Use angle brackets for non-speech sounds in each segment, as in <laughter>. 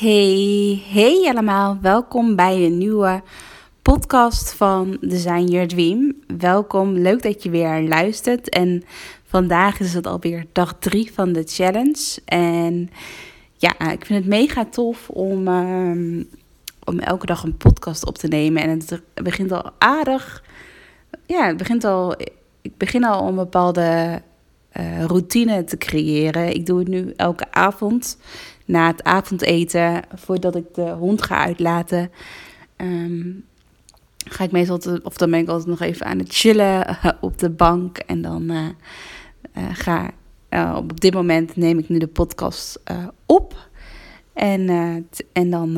Hey, hey allemaal. Welkom bij een nieuwe podcast van Design Your Dream. Welkom, leuk dat je weer luistert. En vandaag is het alweer dag drie van de challenge. En ja, ik vind het mega tof om, ehm, om elke dag een podcast op te nemen. En het begint al aardig. Ja, het begint al. Ik begin al een bepaalde eh, routine te creëren. Ik doe het nu elke avond na het avondeten, voordat ik de hond ga uitlaten. ehm, ga ik meestal, of dan ben ik altijd nog even aan het chillen eh, op de bank. En dan eh, ga op dit moment neem ik nu de podcast op. En, en dan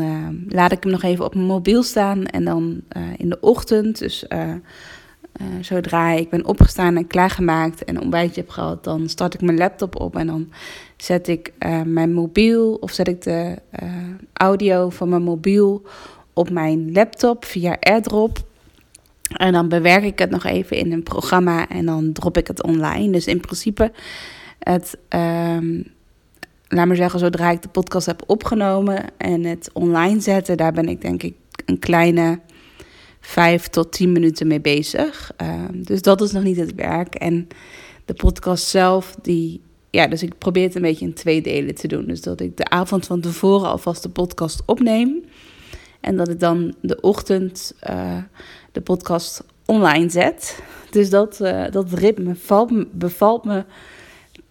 laat ik hem nog even op mijn mobiel staan. En dan in de ochtend, dus eh, zodra ik ben opgestaan en klaargemaakt en een ontbijtje heb gehad, dan start ik mijn laptop op en dan zet ik eh, mijn mobiel of zet ik de eh, audio van mijn mobiel op mijn laptop via AirDrop. En dan bewerk ik het nog even in een programma en dan drop ik het online. Dus in principe, het, ehm, laat maar zeggen, zodra ik de podcast heb opgenomen en het online zetten, daar ben ik denk ik een kleine vijf tot tien minuten mee bezig. Ehm, dus dat is nog niet het werk. En de podcast zelf, die, ja, dus ik probeer het een beetje in twee delen te doen. Dus dat ik de avond van tevoren alvast de podcast opneem. En dat ik dan de ochtend eh, de podcast online zet. Dus dat, eh, dat ritme valt, bevalt me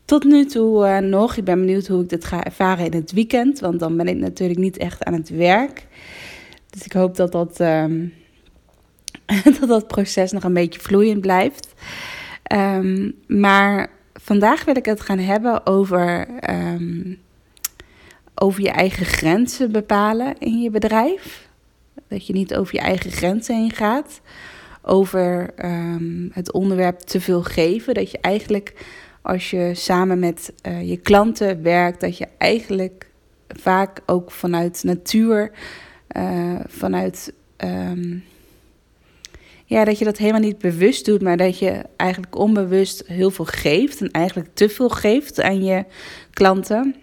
tot nu toe eh, nog. Ik ben benieuwd hoe ik dit ga ervaren in het weekend. Want dan ben ik natuurlijk niet echt aan het werk. Dus ik hoop dat dat, ehm, <laughs> dat, dat proces nog een beetje vloeiend blijft. Ehm, maar vandaag wil ik het gaan hebben over, ehm, over je eigen grenzen bepalen in je bedrijf. Dat je niet over je eigen grenzen heen gaat. Over ehm, het onderwerp te veel geven. Dat je eigenlijk als je samen met eh, je klanten werkt, dat je eigenlijk vaak ook vanuit natuur, eh, vanuit. Ja, dat je dat helemaal niet bewust doet, maar dat je eigenlijk onbewust heel veel geeft en eigenlijk te veel geeft aan je klanten.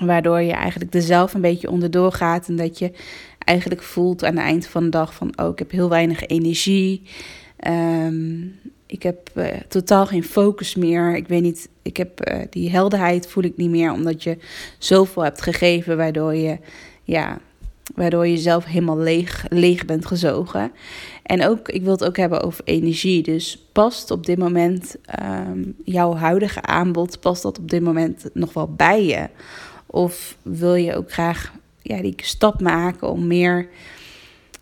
Waardoor je eigenlijk er zelf een beetje onderdoor gaat en dat je eigenlijk voelt aan het eind van de dag van, oh, ik heb heel weinig energie. Ehm, ik heb eh, totaal geen focus meer. Ik weet niet, ik heb eh, die helderheid voel ik niet meer, omdat je zoveel hebt gegeven, waardoor je, ja, waardoor je zelf helemaal leeg, leeg bent gezogen. En ook, ik wil het ook hebben over energie. Dus past op dit moment ehm, jouw huidige aanbod, past dat op dit moment nog wel bij je? Of wil je ook graag ja, die stap maken om meer,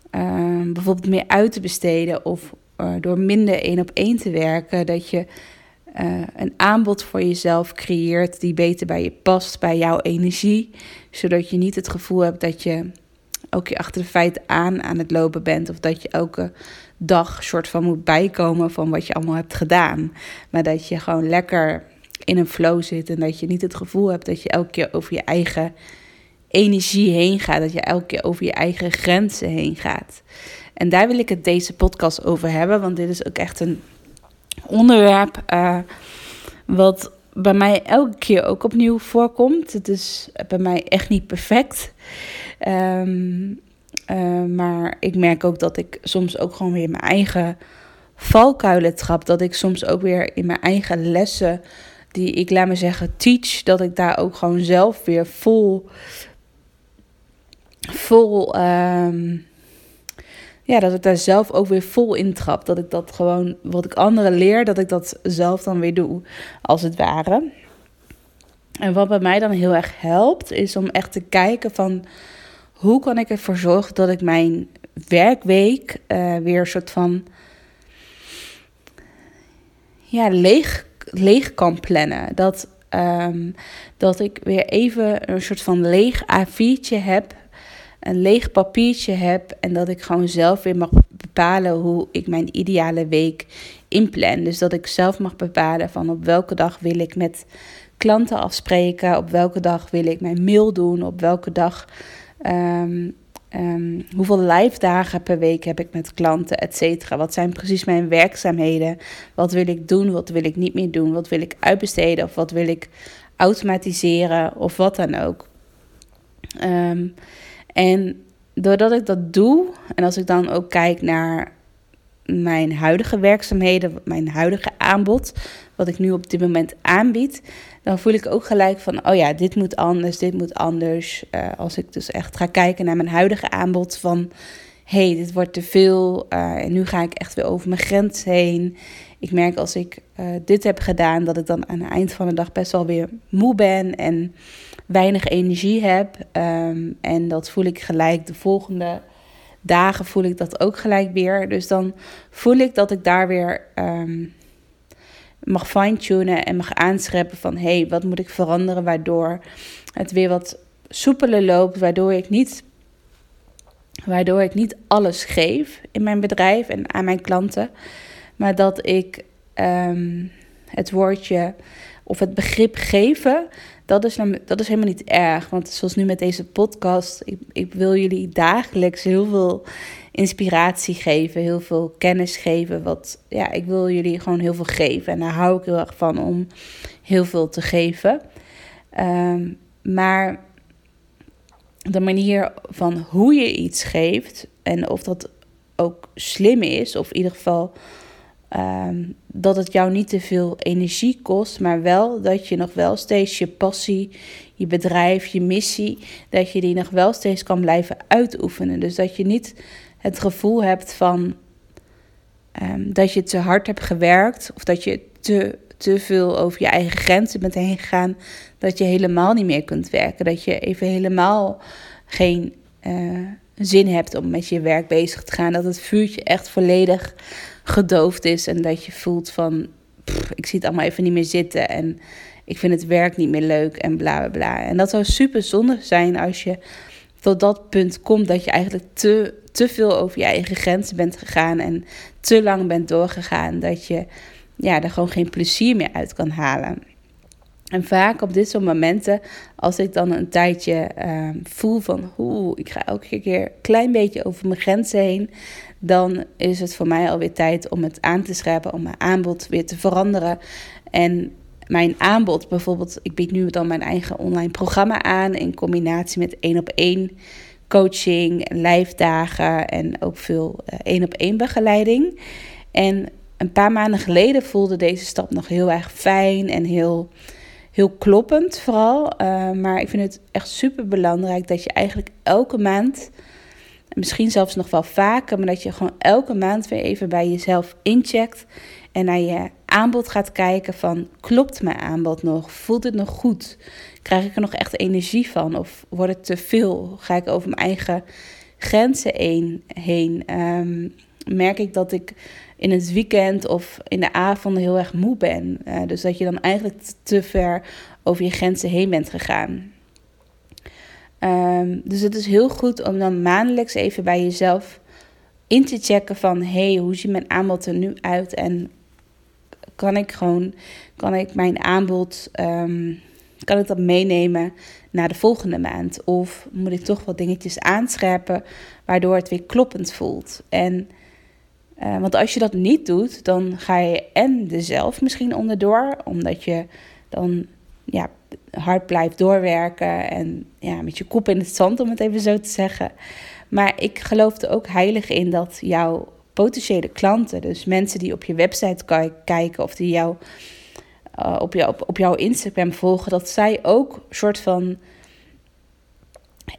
ehm, bijvoorbeeld meer uit te besteden of eh, door minder één op één te werken, dat je eh, een aanbod voor jezelf creëert die beter bij je past, bij jouw energie, zodat je niet het gevoel hebt dat je ook je achter de feiten aan aan het lopen bent of dat je elke dag soort van moet bijkomen van wat je allemaal hebt gedaan, maar dat je gewoon lekker in een flow zit en dat je niet het gevoel hebt dat je elke keer over je eigen energie heen gaat, dat je elke keer over je eigen grenzen heen gaat. En daar wil ik het deze podcast over hebben, want dit is ook echt een onderwerp eh, wat bij mij elke keer ook opnieuw voorkomt. Het is bij mij echt niet perfect. Ehm, eh, maar ik merk ook dat ik soms ook gewoon weer in mijn eigen valkuilen trap. Dat ik soms ook weer in mijn eigen lessen, die ik laat me zeggen teach, dat ik daar ook gewoon zelf weer vol, vol, ehm, ja, dat ik daar zelf ook weer vol in trap. Dat ik dat gewoon, wat ik anderen leer, dat ik dat zelf dan weer doe, als het ware. En wat bij mij dan heel erg helpt, is om echt te kijken van hoe kan ik ervoor zorgen dat ik mijn werkweek eh, weer een soort van ja, leeg leeg kan plannen. Dat, ehm, dat ik weer even een soort van leeg A4'tje heb. Een leeg papiertje heb. En dat ik gewoon zelf weer mag bepalen hoe ik mijn ideale week inplan. Dus dat ik zelf mag bepalen van op welke dag wil ik met klanten afspreken. Op welke dag wil ik mijn mail doen. Op welke dag ehm, ehm, hoeveel live dagen per week heb ik met klanten, et cetera. Wat zijn precies mijn werkzaamheden? Wat wil ik doen? Wat wil ik niet meer doen? Wat wil ik uitbesteden? Of wat wil ik automatiseren? Of wat dan ook. Ehm, en doordat ik dat doe, en als ik dan ook kijk naar mijn huidige werkzaamheden, mijn huidige aanbod, wat ik nu op dit moment aanbied, dan voel ik ook gelijk van, oh ja, dit moet anders, dit moet anders. Uh, als ik dus echt ga kijken naar mijn huidige aanbod van, hey, dit wordt te veel uh, en nu ga ik echt weer over mijn grens heen. Ik merk als ik uh, dit heb gedaan, dat ik dan aan het eind van de dag best wel weer moe ben en weinig energie heb. Um, en dat voel ik gelijk de volgende dagen voel ik dat ook gelijk weer. Dus dan voel ik dat ik daar weer um, mag fine-tunen en mag aanscheppen van... hé, hey, wat moet ik veranderen waardoor het weer wat soepeler loopt... waardoor ik niet, waardoor ik niet alles geef in mijn bedrijf en aan mijn klanten... maar dat ik um, het woordje of het begrip geven dat is, dat is helemaal niet erg. Want zoals nu met deze podcast, ik, ik wil jullie dagelijks heel veel inspiratie geven, heel veel kennis geven. Wat, ja, ik wil jullie gewoon heel veel geven. En daar hou ik heel erg van om heel veel te geven. Um, maar de manier van hoe je iets geeft en of dat ook slim is, of in ieder geval Um, dat het jou niet te veel energie kost, maar wel dat je nog wel steeds je passie, je bedrijf, je missie, dat je die nog wel steeds kan blijven uitoefenen. Dus dat je niet het gevoel hebt van um, dat je te hard hebt gewerkt of dat je te, te veel over je eigen grenzen bent heen gegaan, dat je helemaal niet meer kunt werken. Dat je even helemaal geen uh, zin hebt om met je werk bezig te gaan. Dat het vuurtje echt volledig gedoofd is en dat je voelt van ik zie het allemaal even niet meer zitten en ik vind het werk niet meer leuk en bla bla bla. En dat zou super zonde zijn als je tot dat punt komt dat je eigenlijk te, te veel over je eigen grenzen bent gegaan en te lang bent doorgegaan dat je ja, er gewoon geen plezier meer uit kan halen. En vaak op dit soort momenten, als ik dan een tijdje uh, voel van, oeh, ik ga elke keer een klein beetje over mijn grenzen heen, dan is het voor mij alweer tijd om het aan te scherpen, om mijn aanbod weer te veranderen. En mijn aanbod, bijvoorbeeld, ik bied nu dan mijn eigen online programma aan in combinatie met één op één coaching, lijfdagen en ook veel eh, één op één begeleiding. En een paar maanden geleden voelde deze stap nog heel erg fijn en heel, heel kloppend vooral. Uh, maar ik vind het echt super belangrijk dat je eigenlijk elke maand misschien zelfs nog wel vaker, maar dat je gewoon elke maand weer even bij jezelf incheckt en naar je aanbod gaat kijken van klopt mijn aanbod nog? Voelt het nog goed? Krijg ik er nog echt energie van? Of wordt het te veel? Ga ik over mijn eigen grenzen heen? Um, merk ik dat ik in het weekend of in de avond heel erg moe ben? Uh, dus dat je dan eigenlijk te ver over je grenzen heen bent gegaan. Um, dus het is heel goed om dan maandelijks even bij jezelf in te checken van... hey, hoe ziet mijn aanbod er nu uit? En kan ik gewoon, kan ik mijn aanbod, um, kan ik dat meenemen naar de volgende maand? Of moet ik toch wat dingetjes aanscherpen, waardoor het weer kloppend voelt? En... Uh, want als je dat niet doet, dan ga je en de zelf misschien onderdoor, omdat je dan ja, hard blijft doorwerken en ja, met je kop in het zand, om het even zo te zeggen. Maar ik geloof er ook heilig in dat jouw potentiële klanten, dus mensen die op je website kijken of die jou, uh, op, jou, op, op jouw Instagram volgen, dat zij ook soort van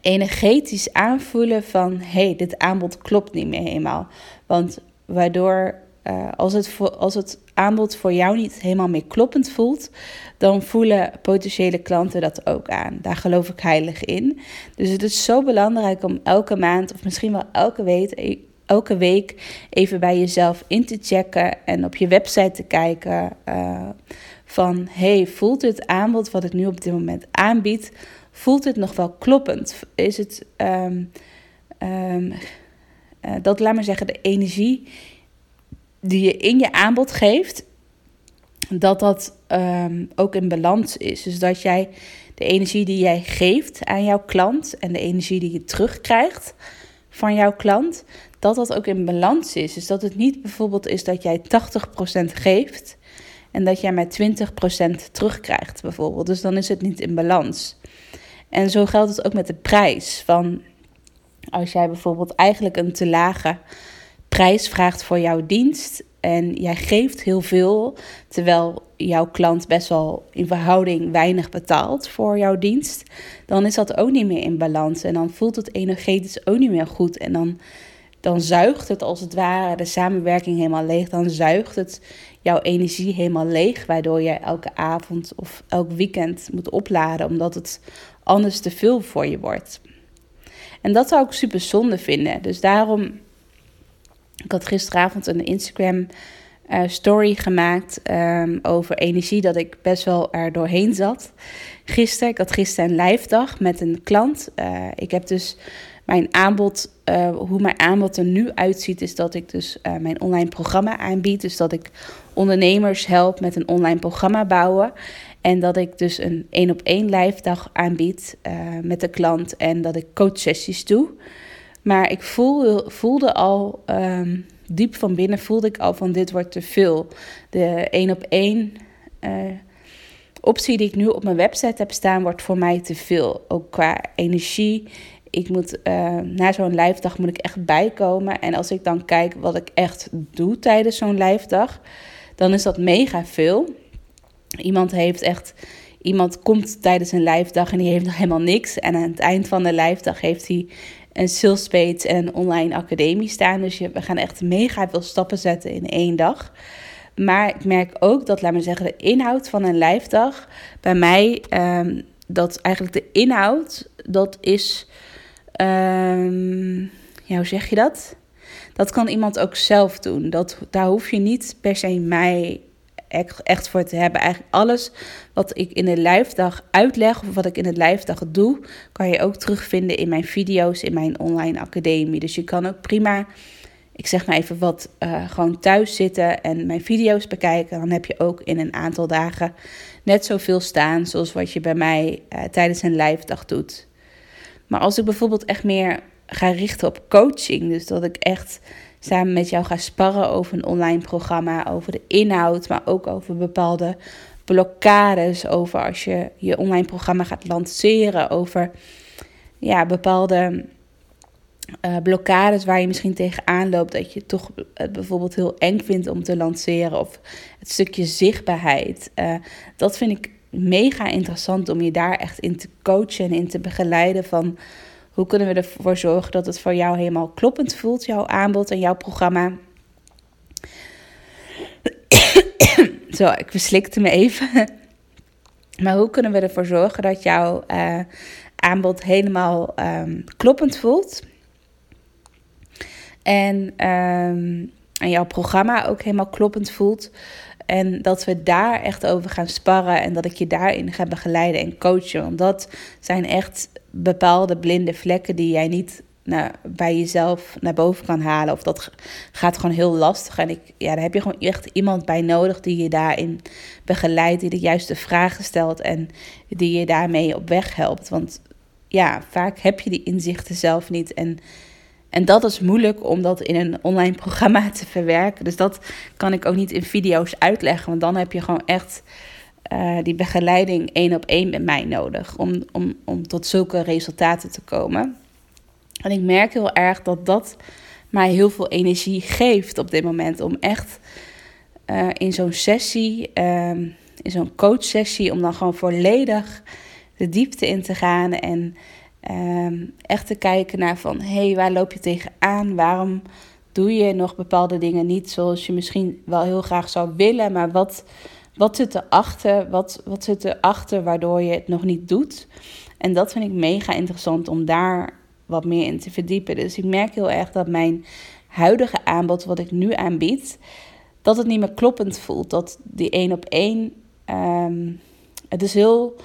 energetisch aanvoelen van hé, hey, dit aanbod klopt niet meer helemaal. Want waardoor uh, als, het als het aanbod voor jou niet helemaal meer kloppend voelt, dan voelen potentiële klanten dat ook aan. Daar geloof ik heilig in. Dus het is zo belangrijk om elke maand, of misschien wel elke week, elke week even bij jezelf in te checken en op je website te kijken uh, van hey, voelt dit aanbod wat ik nu op dit moment aanbied, voelt het nog wel kloppend? Is het um, um, uh, dat, laat maar zeggen, de energie die je in je aanbod geeft, dat dat um, ook in balans is. Dus dat jij de energie die jij geeft aan jouw klant en de energie die je terugkrijgt van jouw klant, dat dat ook in balans is. Dus dat het niet bijvoorbeeld is dat jij 80% geeft en dat jij maar 20% terugkrijgt, bijvoorbeeld. Dus dan is het niet in balans. En zo geldt het ook met de prijs. Van als jij bijvoorbeeld eigenlijk een te lage prijs vraagt voor jouw dienst en jij geeft heel veel, terwijl jouw klant best wel in verhouding weinig betaalt voor jouw dienst, dan is dat ook niet meer in balans. En dan voelt het energetisch ook niet meer goed. En dan, dan zuigt het als het ware de samenwerking helemaal leeg. Dan zuigt het jouw energie helemaal leeg, waardoor je elke avond of elk weekend moet opladen, omdat het anders te veel voor je wordt. En dat zou ik super zonde vinden. Dus daarom ik had gisteravond een Instagram uh, story gemaakt um, over energie, dat ik best wel er doorheen zat. Gisteren, ik had gisteren een live dag met een klant. Uh, ik heb dus mijn aanbod, uh, hoe mijn aanbod er nu uitziet, is dat ik dus mijn online programma aanbied. Dus dat ik ondernemers help met een online programma bouwen. En dat ik dus een één op één live dag aanbied met de klant en dat ik coachsessies doe. Maar ik voelde, voelde al, um, diep van binnen voelde ik al van dit wordt te veel. De één op één uh, optie die ik nu op mijn website heb staan, wordt voor mij te veel. Ook qua energie. Ik moet uh, na zo'n live dag moet ik echt bijkomen. En als ik dan kijk wat ik echt doe tijdens zo'n live dag, dan is dat mega veel. Iemand heeft echt. Iemand komt tijdens een live dag en die heeft nog helemaal niks. En aan het eind van de live dag heeft hij een sales page en online academie staan. Dus je, we gaan echt mega veel stappen zetten in één dag. Maar ik merk ook dat, laat me zeggen, de inhoud van een live dag bij mij, um, dat eigenlijk de inhoud, dat is, um, ja, hoe zeg je dat? Dat kan iemand ook zelf doen. Dat, daar hoef je niet per se mij echt voor te hebben. Eigenlijk alles wat ik in de lijfdag uitleg of wat ik in het lijfdag doe, kan je ook terugvinden in mijn video's in mijn online academie. Dus je kan ook prima, ik zeg maar even wat, uh, gewoon thuis zitten en mijn video's bekijken. Dan heb je ook in een aantal dagen net zoveel staan zoals wat je bij mij uh, tijdens een lijfdag doet. Maar als ik bijvoorbeeld echt meer ga richten op coaching, dus dat ik echt samen met jou ga sparren over een online programma, over de inhoud, maar ook over bepaalde blokkades, over als je je online programma gaat lanceren, over ja, bepaalde uh, blokkades waar je misschien tegenaan loopt, dat je toch bijvoorbeeld heel eng vindt om te lanceren, of het stukje zichtbaarheid. Uh, dat vind ik mega interessant om je daar echt in te coachen en in te begeleiden van hoe kunnen we ervoor zorgen dat het voor jou helemaal kloppend voelt, jouw aanbod en jouw programma? <coughs> Zo, ik verslikte me even. <laughs> Maar hoe kunnen we ervoor zorgen dat jouw uh, aanbod helemaal um, kloppend voelt? En, um, en jouw programma ook helemaal kloppend voelt. En dat we daar echt over gaan sparren en dat ik je daarin ga begeleiden en coachen. Want dat zijn echt bepaalde blinde vlekken die jij niet nou, bij jezelf naar boven kan halen. Of dat gaat gewoon heel lastig. En ik, ja, daar heb je gewoon echt iemand bij nodig die je daarin begeleidt, die de juiste vragen stelt en die je daarmee op weg helpt. Want ja, vaak heb je die inzichten zelf niet. En en dat is moeilijk om dat in een online programma <laughs> te verwerken. Dus dat kan ik ook niet in video's uitleggen. Want dan heb je gewoon echt uh, die begeleiding één op één met mij nodig. Om, om, om tot zulke resultaten te komen. En ik merk heel erg dat dat mij heel veel energie geeft op dit moment. Om echt uh, in zo'n sessie, uh, in zo'n coachsessie, om dan gewoon volledig de diepte in te gaan. En Um, echt te kijken naar van, hé, hey, waar loop je tegenaan? Waarom doe je nog bepaalde dingen niet zoals je misschien wel heel graag zou willen? Maar wat, wat zit erachter? Wat, wat zit erachter waardoor je het nog niet doet? En dat vind ik mega interessant om daar wat meer in te verdiepen. Dus ik merk heel erg dat mijn huidige aanbod, wat ik nu aanbied, dat het niet meer kloppend voelt. Dat die één op één. ehm, het is heel.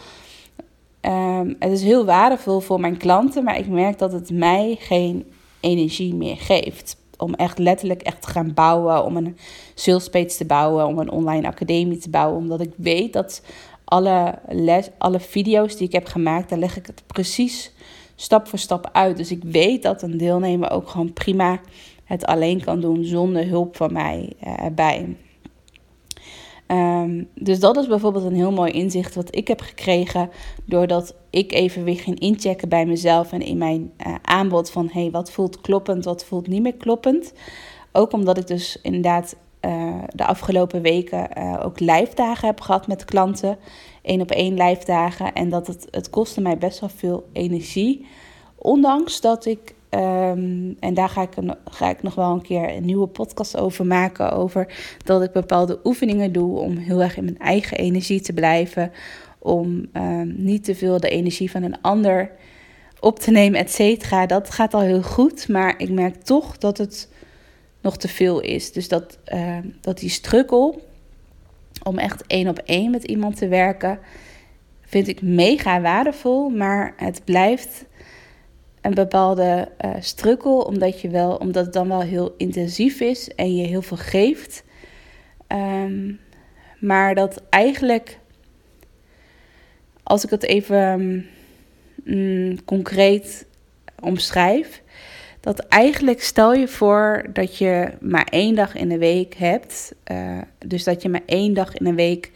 Ehm, het is heel waardevol voor mijn klanten, maar ik merk dat het mij geen energie meer geeft. Om echt letterlijk echt te gaan bouwen, om een salespage te bouwen, om een online academie te bouwen. Omdat ik weet dat alle, les, alle video's die ik heb gemaakt, daar leg ik het precies stap voor stap uit. Dus ik weet dat een deelnemer ook gewoon prima het alleen kan doen zonder hulp van mij eh, erbij. Ehm, dus dat is bijvoorbeeld een heel mooi inzicht wat ik heb gekregen doordat ik even weer ging inchecken bij mezelf en in mijn eh, aanbod van hey, wat voelt kloppend, wat voelt niet meer kloppend. Ook omdat ik dus inderdaad eh, de afgelopen weken eh, ook live dagen heb gehad met klanten, één op één live dagen en dat het, het kostte mij best wel veel energie. Ondanks dat ik Ehm, en daar ga ik, ga ik nog wel een keer een nieuwe podcast over maken. Over dat ik bepaalde oefeningen doe om heel erg in mijn eigen energie te blijven. Om ehm, niet te veel de energie van een ander op te nemen, et cetera. Dat gaat al heel goed. Maar ik merk toch dat het nog te veel is. Dus dat, ehm, dat die struggle om echt één op één met iemand te werken, vind ik mega waardevol. Maar het blijft een bepaalde eh struggle, omdat, je wel, omdat het dan wel heel intensief is en je heel veel geeft. Ehm, maar dat eigenlijk, als ik het even mm, concreet omschrijf, dat eigenlijk stel je voor dat je maar één dag in de week hebt. eh, dus dat je maar één dag in een week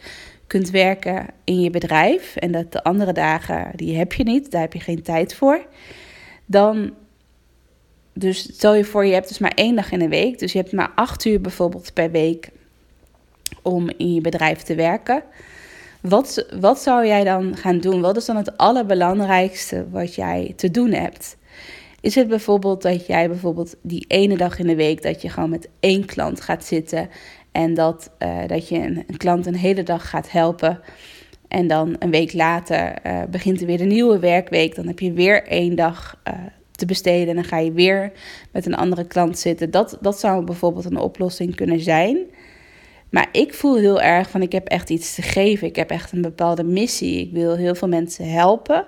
kunt werken in je bedrijf. En dat de andere dagen, die heb je niet, daar heb je geen tijd voor dan. Dus stel je voor, je hebt dus maar één dag in een week. Dus je hebt maar acht uur bijvoorbeeld per week om in je bedrijf te werken. Wat, wat zou jij dan gaan doen? Wat is dan het allerbelangrijkste wat jij te doen hebt? Is het bijvoorbeeld dat jij bijvoorbeeld die ene dag in de week dat je gewoon met één klant gaat zitten en dat, eh, dat je een klant een hele dag gaat helpen en dan een week later eh, begint er weer de nieuwe werkweek. Dan heb je weer één dag eh, te besteden. En dan ga je weer met een andere klant zitten. Dat, dat zou bijvoorbeeld een oplossing kunnen zijn. Maar ik voel heel erg van ik heb echt iets te geven. Ik heb echt een bepaalde missie. Ik wil heel veel mensen helpen.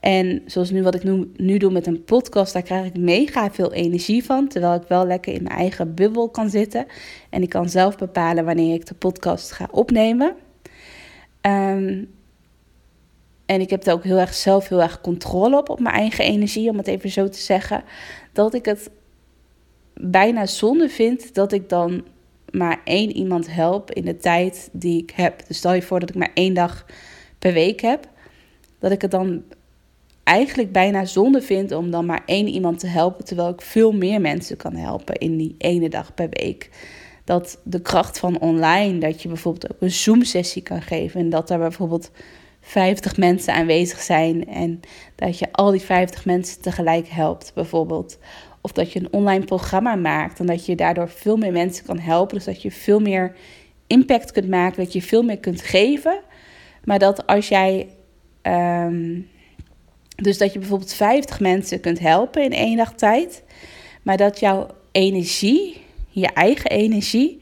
En zoals nu wat ik nu doe met een podcast, daar krijg ik mega veel energie van. Terwijl ik wel lekker in mijn eigen bubbel kan zitten. En ik kan zelf bepalen wanneer ik de podcast ga opnemen. Um, en ik heb er ook heel erg zelf heel erg controle op, op mijn eigen energie, om het even zo te zeggen. Dat ik het bijna zonde vind dat ik dan maar één iemand help in de tijd die ik heb. Dus stel je voor dat ik maar één dag per week heb. Dat ik het dan eigenlijk bijna zonde vind om dan maar één iemand te helpen. Terwijl ik veel meer mensen kan helpen in die ene dag per week dat de kracht van online, dat je bijvoorbeeld ook een Zoom-sessie kan geven en dat er bijvoorbeeld 50 mensen aanwezig zijn en dat je al die 50 mensen tegelijk helpt, bijvoorbeeld. Of dat je een online programma maakt en dat je daardoor veel meer mensen kan helpen. Dus dat je veel meer impact kunt maken, dat je veel meer kunt geven. Maar dat als jij. Um, dus dat je bijvoorbeeld 50 mensen kunt helpen in één dag tijd. Maar dat jouw energie, je eigen energie,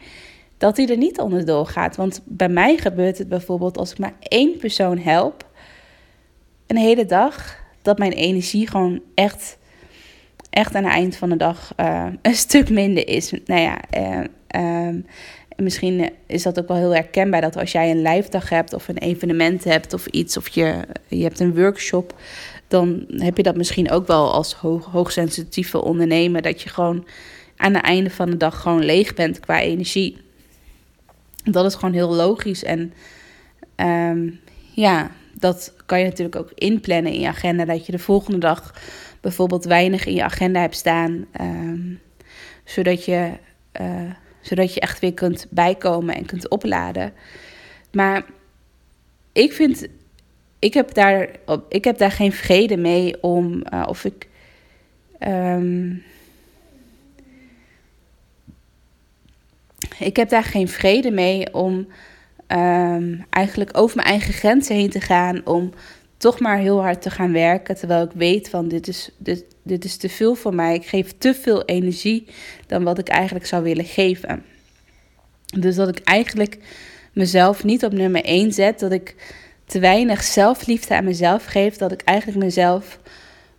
dat die er niet onderdoor gaat. Want bij mij gebeurt het bijvoorbeeld als ik maar één persoon help, een hele dag, dat mijn energie gewoon echt, echt aan het eind van de dag uh, een stuk minder is. Nou ja, uh, um, misschien is dat ook wel heel herkenbaar dat als jij een live dag hebt of een evenement hebt of iets, of je, je hebt een workshop, dan heb je dat misschien ook wel als hoog, hoogsensitieve ondernemer, dat je gewoon aan het einde van de dag gewoon leeg bent qua energie. Dat is gewoon heel logisch. En um, ja, dat kan je natuurlijk ook inplannen in je agenda. Dat je de volgende dag bijvoorbeeld weinig in je agenda hebt staan. Um, zodat, je, uh, zodat je echt weer kunt bijkomen en kunt opladen. Maar ik vind. Ik heb daar, ik heb daar geen vrede mee om. Uh, of ik. Um, ik heb daar geen vrede mee om um, eigenlijk over mijn eigen grenzen heen te gaan. Om toch maar heel hard te gaan werken. Terwijl ik weet van dit is, dit, dit is te veel voor mij. Ik geef te veel energie dan wat ik eigenlijk zou willen geven. Dus dat ik eigenlijk mezelf niet op nummer 1 zet. Dat ik te weinig zelfliefde aan mezelf geef. Dat ik eigenlijk mezelf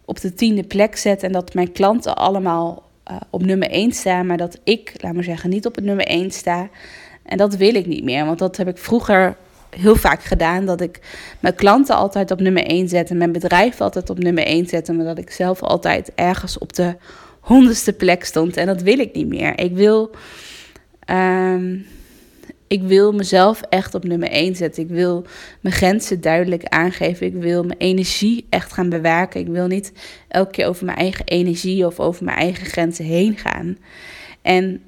op de tiende plek zet. En dat mijn klanten allemaal uh, op nummer 1 staan. Maar dat ik, laat maar zeggen, niet op het nummer 1 sta. En dat wil ik niet meer. Want dat heb ik vroeger heel vaak gedaan. Dat ik mijn klanten altijd op nummer 1 zet. En mijn bedrijf altijd op nummer 1 zette. Maar dat ik zelf altijd ergens op de honderdste plek stond. En dat wil ik niet meer. Ik wil. Um, ik wil mezelf echt op nummer 1 zetten. Ik wil mijn grenzen duidelijk aangeven. Ik wil mijn energie echt gaan bewaken. Ik wil niet elke keer over mijn eigen energie of over mijn eigen grenzen heen gaan. En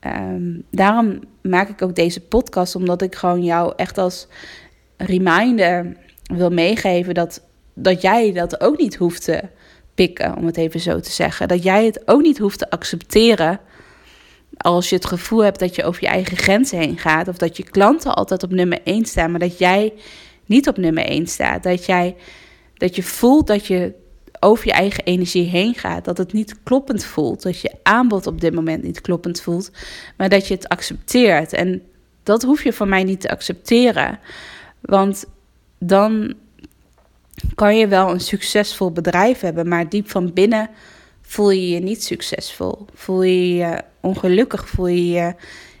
um, daarom maak ik ook deze podcast, omdat ik gewoon jou echt als reminder wil meegeven dat, dat jij dat ook niet hoeft te pikken, om het even zo te zeggen. Dat jij het ook niet hoeft te accepteren als je het gevoel hebt dat je over je eigen grenzen heen gaat, of dat je klanten altijd op nummer 1 staan, maar dat jij niet op nummer 1 staat. Dat, jij, dat je voelt dat je over je eigen energie heen gaat. Dat het niet kloppend voelt. Dat je aanbod op dit moment niet kloppend voelt. Maar dat je het accepteert. En dat hoef je van mij niet te accepteren. Want dan kan je wel een succesvol bedrijf hebben. Maar diep van binnen voel je je niet succesvol. Voel je je ongelukkig. Voel je je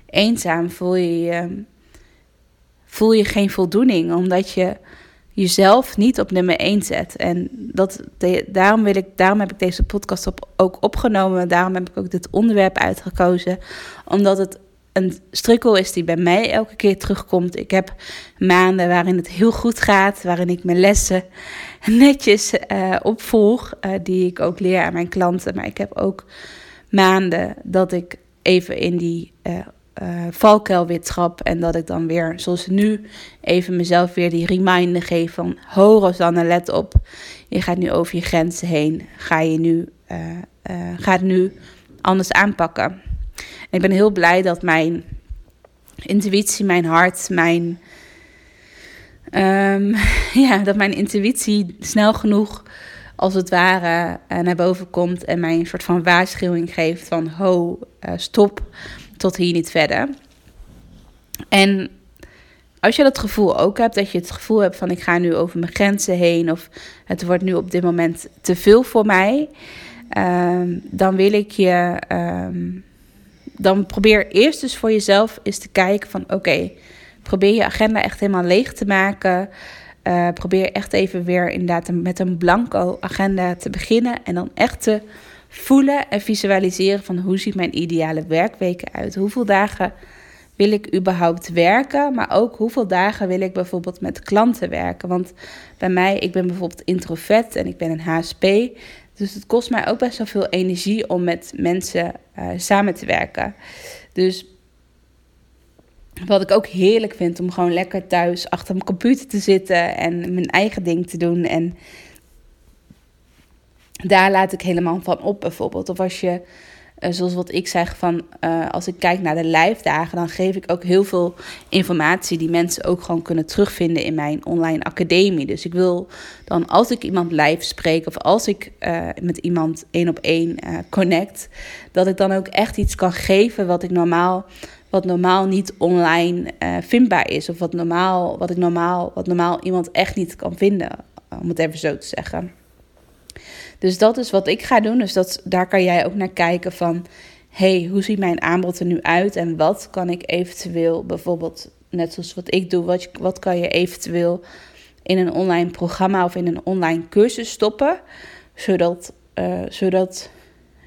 eenzaam. Voel je, voel je geen voldoening. Omdat je jezelf niet op nummer 1 zet. En dat, daarom, wil ik, daarom heb ik deze podcast op, ook opgenomen. Daarom heb ik ook dit onderwerp uitgekozen. Omdat het een strikkel is die bij mij elke keer terugkomt. Ik heb maanden waarin het heel goed gaat, waarin ik mijn lessen netjes uh, opvolg, uh, die ik ook leer aan mijn klanten. Maar ik heb ook maanden dat ik even in die uh, uh, valkuilwitschap. En dat ik dan weer, zoals nu, even mezelf weer die reminder geef van... Ho Rosanne, let op. Je gaat nu over je grenzen heen. Ga je nu, ga het nu anders aanpakken. Ik ben heel blij dat mijn intuïtie, mijn hart, mijn... Um, <laughs> ja, dat mijn intuïtie snel genoeg als het ware naar boven komt en mij een soort van waarschuwing geeft van ho, stop, tot hier niet verder. En als je dat gevoel ook hebt, dat je het gevoel hebt van ik ga nu over mijn grenzen heen of het wordt nu op dit moment te veel voor mij, um, dan wil ik je, um, dan probeer eerst dus voor jezelf eens te kijken van oké, probeer je agenda echt helemaal leeg te maken. Uh, probeer echt even weer inderdaad met een blanco agenda te beginnen en dan echt te voelen en visualiseren van hoe ziet mijn ideale werkweken uit? Hoeveel dagen wil ik überhaupt werken? Maar ook hoeveel dagen wil ik bijvoorbeeld met klanten werken? Want bij mij, ik ben bijvoorbeeld introvert en ik ben een HSP. Dus het kost mij ook best wel veel energie om met mensen uh, samen te werken. Dus wat ik ook heerlijk vind om gewoon lekker thuis achter mijn computer te zitten en mijn eigen ding te doen. En daar laat ik helemaal van op bijvoorbeeld. Of als je, uh, zoals wat ik zeg, van uh, als ik kijk naar de live dagen, dan geef ik ook heel veel informatie die mensen ook gewoon kunnen terugvinden in mijn online academie. Dus ik wil dan als ik iemand live spreek of als ik uh, met iemand één op één connect, dat ik dan ook echt iets kan geven wat ik normaal wat normaal niet online vindbaar is. Of wat, normaal, wat, ik normaal, wat normaal iemand echt niet kan vinden, om het even zo te zeggen. Dus dat is wat ik ga doen. Dus dat, daar kan jij ook naar kijken van... hey, hoe ziet mijn aanbod er nu uit? En wat kan ik eventueel, bijvoorbeeld net zoals wat ik doe... wat, wat kan je eventueel in een online programma of in een online cursus stoppen... zodat, uh, zodat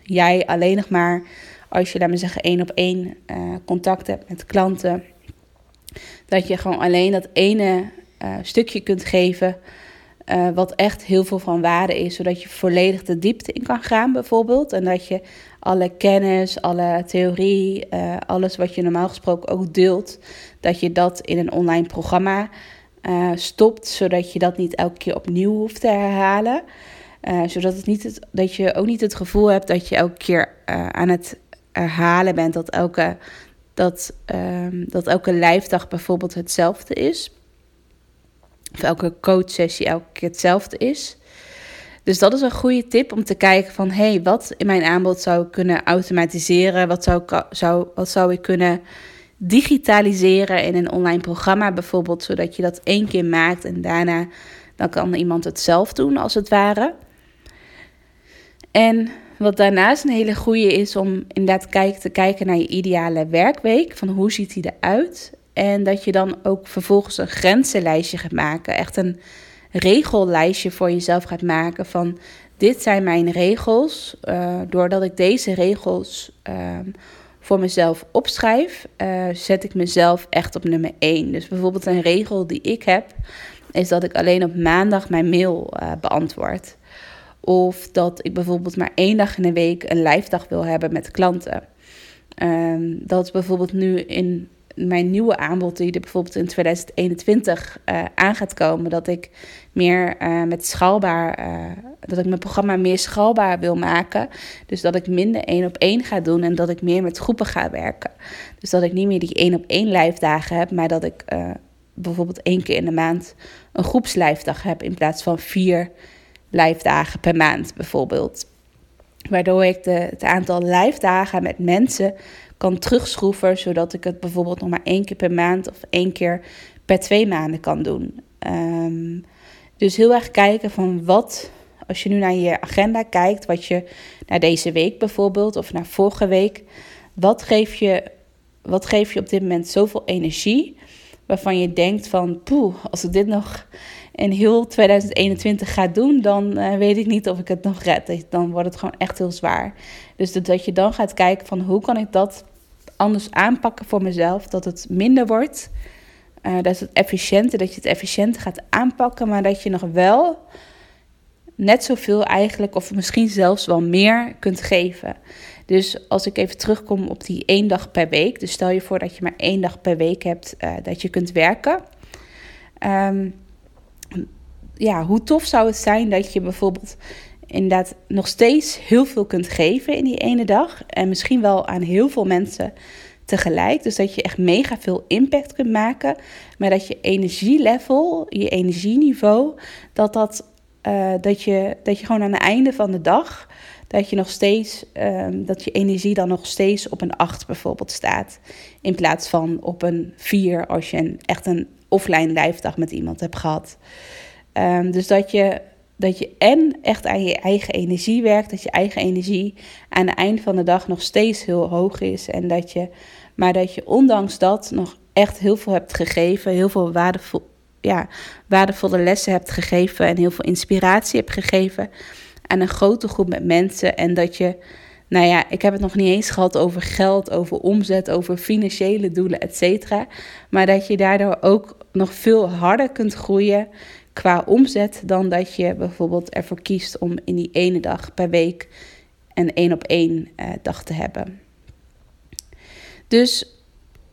jij alleen nog maar, als je, laat zeggen, één op één uh, contact hebt met klanten... dat je gewoon alleen dat ene uh, stukje kunt geven... Uh, wat echt heel veel van waarde is, zodat je volledig de diepte in kan gaan, bijvoorbeeld. En dat je alle kennis, alle theorie, uh, alles wat je normaal gesproken ook deelt, dat je dat in een online programma uh, stopt, zodat je dat niet elke keer opnieuw hoeft te herhalen. zodat het niet het, dat je ook niet het gevoel hebt dat je elke keer aan het herhalen bent, dat elke, dat, dat elke lijfdag bijvoorbeeld hetzelfde is. Of elke coachsessie elke keer hetzelfde is. Dus dat is een goede tip om te kijken van... hé, hey, wat in mijn aanbod zou ik kunnen automatiseren? Wat zou, ik, zou, wat zou ik kunnen digitaliseren in een online programma bijvoorbeeld... zodat je dat één keer maakt en daarna dan kan iemand het zelf doen als het ware. En wat daarnaast een hele goede is om inderdaad kijk, te kijken naar je ideale werkweek. Van hoe ziet die eruit? En dat je dan ook vervolgens een grenzenlijstje gaat maken. Echt een regellijstje voor jezelf gaat maken van dit zijn mijn regels. Uh, doordat ik deze regels uh, voor mezelf opschrijf, uh, zet ik mezelf echt op nummer 1. Dus bijvoorbeeld een regel die ik heb, is dat ik alleen op maandag mijn mail uh, beantwoord. Of dat ik bijvoorbeeld maar één dag in de week een live dag wil hebben met klanten. Um, dat bijvoorbeeld nu in mijn nieuwe aanbod, die er bijvoorbeeld in 2021 uh, aan gaat komen, dat ik meer uh, met schaalbaar, uh, dat ik mijn programma meer schaalbaar wil maken. Dus dat ik minder één op één ga doen en dat ik meer met groepen ga werken. Dus dat ik niet meer die één op één live dagen heb, maar dat ik bijvoorbeeld één keer in de maand een groepslijfdag heb in plaats van vier live dagen per maand bijvoorbeeld. Waardoor ik de, het aantal live dagen met mensen kan terugschroeven, zodat ik het bijvoorbeeld nog maar één keer per maand of één keer per twee maanden kan doen. Um, dus heel erg kijken van wat, als je nu naar je agenda kijkt, wat je naar deze week bijvoorbeeld of naar vorige week, wat geef je, wat geef je op dit moment zoveel energie waarvan je denkt van, poeh, als ik dit nog in heel 2021 ga doen, dan uh, weet ik niet of ik het nog red. Dan wordt het gewoon echt heel zwaar. Dus dat je dan gaat kijken van hoe kan ik dat anders aanpakken voor mezelf, dat het minder wordt. Uh, dat het efficiënter, dat je het efficiënter gaat aanpakken, maar dat je nog wel net zoveel eigenlijk, of misschien zelfs wel meer kunt geven. Dus als ik even terugkom op die één dag per week. Dus stel je voor dat je maar één dag per week hebt uh, dat je kunt werken. Um, ja, hoe tof zou het zijn dat je bijvoorbeeld inderdaad nog steeds heel veel kunt geven in die ene dag. En misschien wel aan heel veel mensen tegelijk. Dus dat je echt mega veel impact kunt maken. Maar dat je energielevel, je energieniveau, dat, dat, uh, dat, je, dat je gewoon aan het einde van de dag. Dat je nog steeds, um, dat je energie dan nog steeds op een 8 bijvoorbeeld staat. In plaats van op een 4 als je een, echt een offline lijfdag met iemand hebt gehad. Um, dus dat je, dat je en echt aan je eigen energie werkt, dat je eigen energie aan het eind van de dag nog steeds heel hoog is. En dat je, maar dat je ondanks dat nog echt heel veel hebt gegeven, heel veel waardevol, ja, waardevolle lessen hebt gegeven en heel veel inspiratie hebt gegeven aan een grote groep met mensen. En dat je, nou ja, ik heb het nog niet eens gehad over geld, over omzet, over financiële doelen, et cetera. Maar dat je daardoor ook nog veel harder kunt groeien qua omzet dan dat je bijvoorbeeld ervoor kiest om in die ene dag per week een één op één uh, dag te hebben. Dus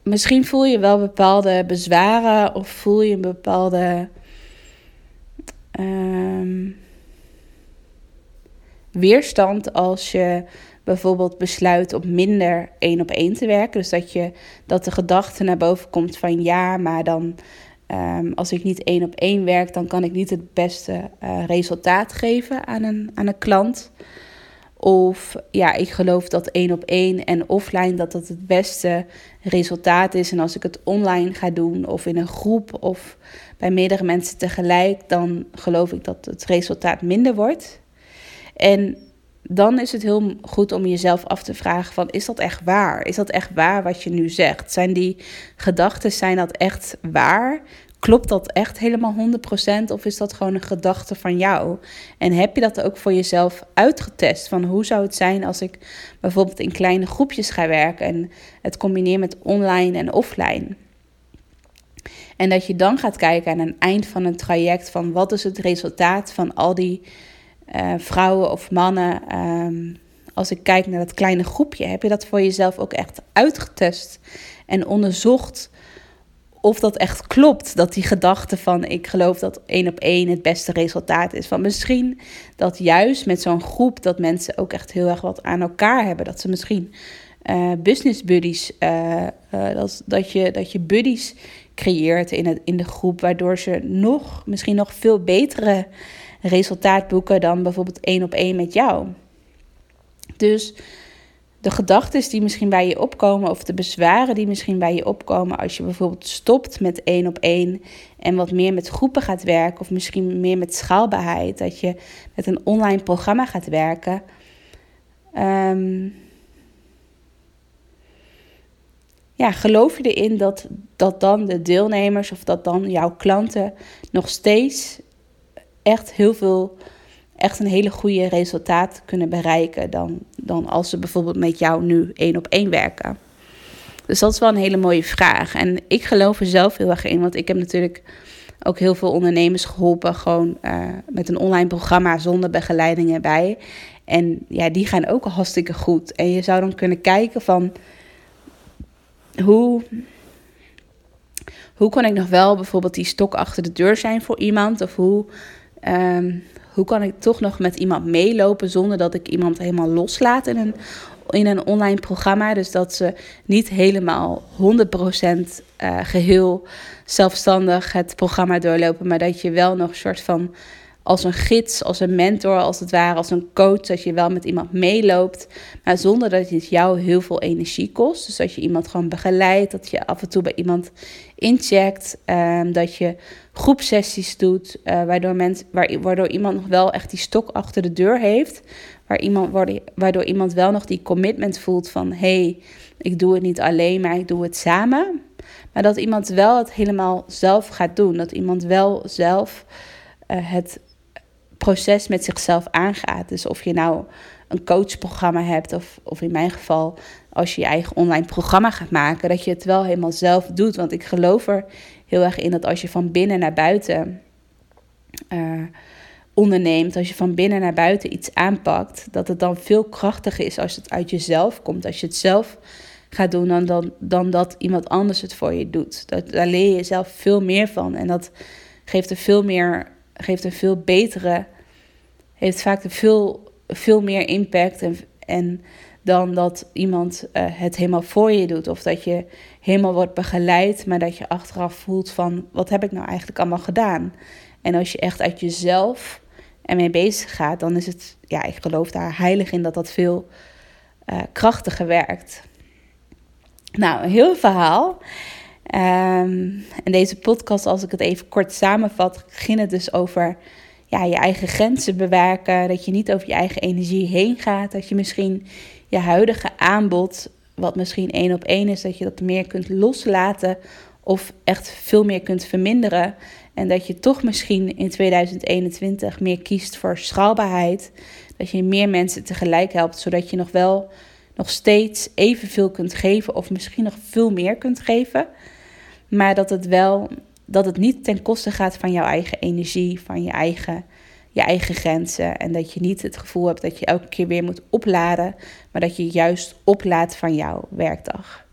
misschien voel je wel bepaalde bezwaren of voel je een bepaalde um, weerstand als je bijvoorbeeld besluit om minder één op één te werken. Dus dat, je, dat de gedachte naar boven komt van ja, maar dan Um, als ik niet één op één werk, dan kan ik niet het beste uh, resultaat geven aan een, aan een klant. Of ja, ik geloof dat één op één en offline dat dat het beste resultaat is. En als ik het online ga doen of in een groep of bij meerdere mensen tegelijk, dan geloof ik dat het resultaat minder wordt. En dan is het heel goed om jezelf af te vragen van is dat echt waar? Is dat echt waar wat je nu zegt? Zijn die gedachten, zijn dat echt waar? Klopt dat echt helemaal 100% of is dat gewoon een gedachte van jou? En heb je dat ook voor jezelf uitgetest? Van hoe zou het zijn als ik bijvoorbeeld in kleine groepjes ga werken en het combineer met online en offline? En dat je dan gaat kijken aan een eind van een traject van wat is het resultaat van al die uh, vrouwen of mannen. Um, als ik kijk naar dat kleine groepje, heb je dat voor jezelf ook echt uitgetest en onderzocht of dat echt klopt. Dat die gedachte van ik geloof dat één op één het beste resultaat is. Van misschien dat juist met zo'n groep dat mensen ook echt heel erg wat aan elkaar hebben. Dat ze misschien uh, business buddies, uh, dat, dat, je, dat je buddies creëert in, het, in de groep, waardoor ze nog, misschien nog veel betere resultaat boeken dan bijvoorbeeld één op één met jou. Dus de gedachten die misschien bij je opkomen, of de bezwaren die misschien bij je opkomen als je bijvoorbeeld stopt met één op één en wat meer met groepen gaat werken, of misschien meer met schaalbaarheid, dat je met een online programma gaat werken. Ehm, ja, geloof je erin dat, dat dan de deelnemers of dat dan jouw klanten nog steeds echt heel veel, echt een hele goede resultaat kunnen bereiken dan, dan als ze bijvoorbeeld met jou nu één op één werken? Dus dat is wel een hele mooie vraag. En ik geloof er zelf heel erg in, want ik heb natuurlijk ook heel veel ondernemers geholpen, gewoon uh, met een online programma zonder begeleiding erbij. En ja, die gaan ook hartstikke goed. En je zou dan kunnen kijken van hoe, hoe kan ik nog wel bijvoorbeeld die stok achter de deur zijn voor iemand? Of hoe, um, hoe kan ik toch nog met iemand meelopen zonder dat ik iemand helemaal loslaat in een, in een online programma? Dus dat ze niet helemaal 100% uh, eh, geheel zelfstandig het programma doorlopen, maar dat je wel nog een soort van als een gids, als een mentor, als het ware, als een coach, dat je wel met iemand meeloopt, maar zonder dat het jou heel veel energie kost. Dus dat je iemand gewoon begeleidt, dat je af en toe bij iemand incheckt, um, dat je groepsessies doet, uh, waardoor, mens, waardoor iemand nog wel echt die stok achter de deur heeft, waar iemand, waardoor iemand wel nog die commitment voelt van hey, ik doe het niet alleen, maar ik doe het samen. Maar dat iemand wel het helemaal zelf gaat doen, dat iemand wel zelf uh, het proces met zichzelf aangaat. Dus of je nou een coachprogramma hebt, of, of in mijn geval, als je je eigen online programma gaat maken, dat je het wel helemaal zelf doet. Want ik geloof er heel erg in dat als je van binnen naar buiten uh, onderneemt, als je van binnen naar buiten iets aanpakt, dat het dan veel krachtiger is als het uit jezelf komt. Als je het zelf gaat doen dan, dan, dan dat iemand anders het voor je doet. Dat, daar leer je zelf veel meer van. En dat geeft er veel meer geeft een veel betere, heeft vaak een veel, veel meer impact en, en dan dat iemand uh, het helemaal voor je doet. Of dat je helemaal wordt begeleid, maar dat je achteraf voelt van wat heb ik nou eigenlijk allemaal gedaan. En als je echt uit jezelf ermee bezig gaat, dan is het, ja, ik geloof daar heilig in dat dat veel uh, krachtiger werkt. Nou, een heel verhaal. En deze podcast, als ik het even kort samenvat, ging het dus over ja, je eigen grenzen bewerken. Dat je niet over je eigen energie heen gaat. Dat je misschien je huidige aanbod, wat misschien één op één is, dat je dat meer kunt loslaten of echt veel meer kunt verminderen. En dat je toch misschien in 2021 meer kiest voor schaalbaarheid. Dat je meer mensen tegelijk helpt, zodat je nog wel nog steeds evenveel kunt geven of misschien nog veel meer kunt geven. Maar dat het wel, dat het niet ten koste gaat van jouw eigen energie, van je eigen, je eigen grenzen. En dat je niet het gevoel hebt dat je elke keer weer moet opladen, maar dat je juist oplaadt van jouw werkdag.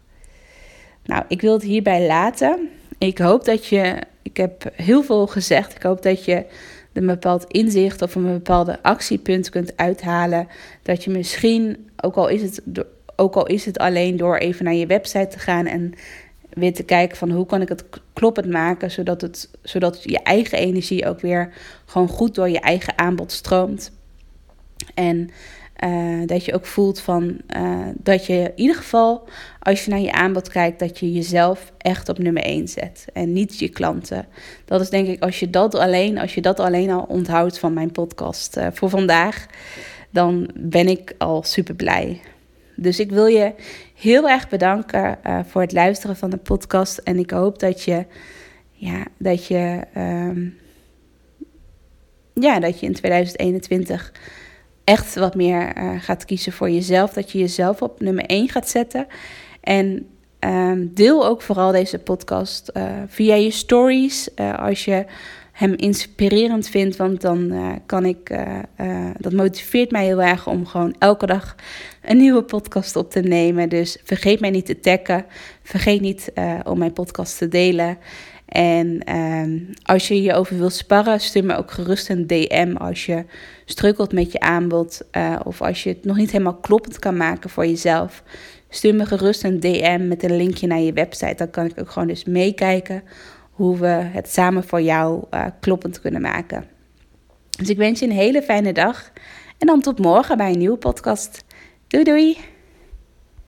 Nou, ik wil het hierbij laten. Ik hoop dat je, ik heb heel veel gezegd, ik hoop dat je een bepaald inzicht of een bepaalde actiepunt kunt uithalen. Dat je misschien, ook al is het, ook al is het alleen door even naar je website te gaan en weer te kijken van hoe kan ik het kloppend maken, zodat, het, zodat je eigen energie ook weer gewoon goed door je eigen aanbod stroomt. En uh, dat je ook voelt van uh, dat je in ieder geval, als je naar je aanbod kijkt, dat je jezelf echt op nummer 1 zet en niet je klanten. Dat is denk ik, als je dat alleen, als je dat alleen al onthoudt van mijn podcast uh, voor vandaag, dan ben ik al super blij. Dus ik wil je heel erg bedanken uh, voor het luisteren van de podcast. En ik hoop dat je, ja, dat je, um, ja, dat je in 2021 echt wat meer uh, gaat kiezen voor jezelf. Dat je jezelf op nummer 1 gaat zetten. En um, deel ook vooral deze podcast uh, via je stories. als je hem inspirerend vindt. Want dan uh, kan ik, uh, uh, dat motiveert mij heel erg om gewoon elke dag een nieuwe podcast op te nemen. Dus vergeet mij niet te taggen. Vergeet niet om mijn podcast te delen. En ehm, als je hierover wilt sparren, stuur me ook gerust een DM als je strukkelt met je aanbod. of als je het nog niet helemaal kloppend kan maken voor jezelf. stuur me gerust een DM met een linkje naar je website. Dan kan ik ook gewoon dus meekijken hoe we het samen voor jou uh, kloppend kunnen maken. Dus ik wens je een hele fijne dag en dan tot morgen bij een nieuwe podcast. Doei doei!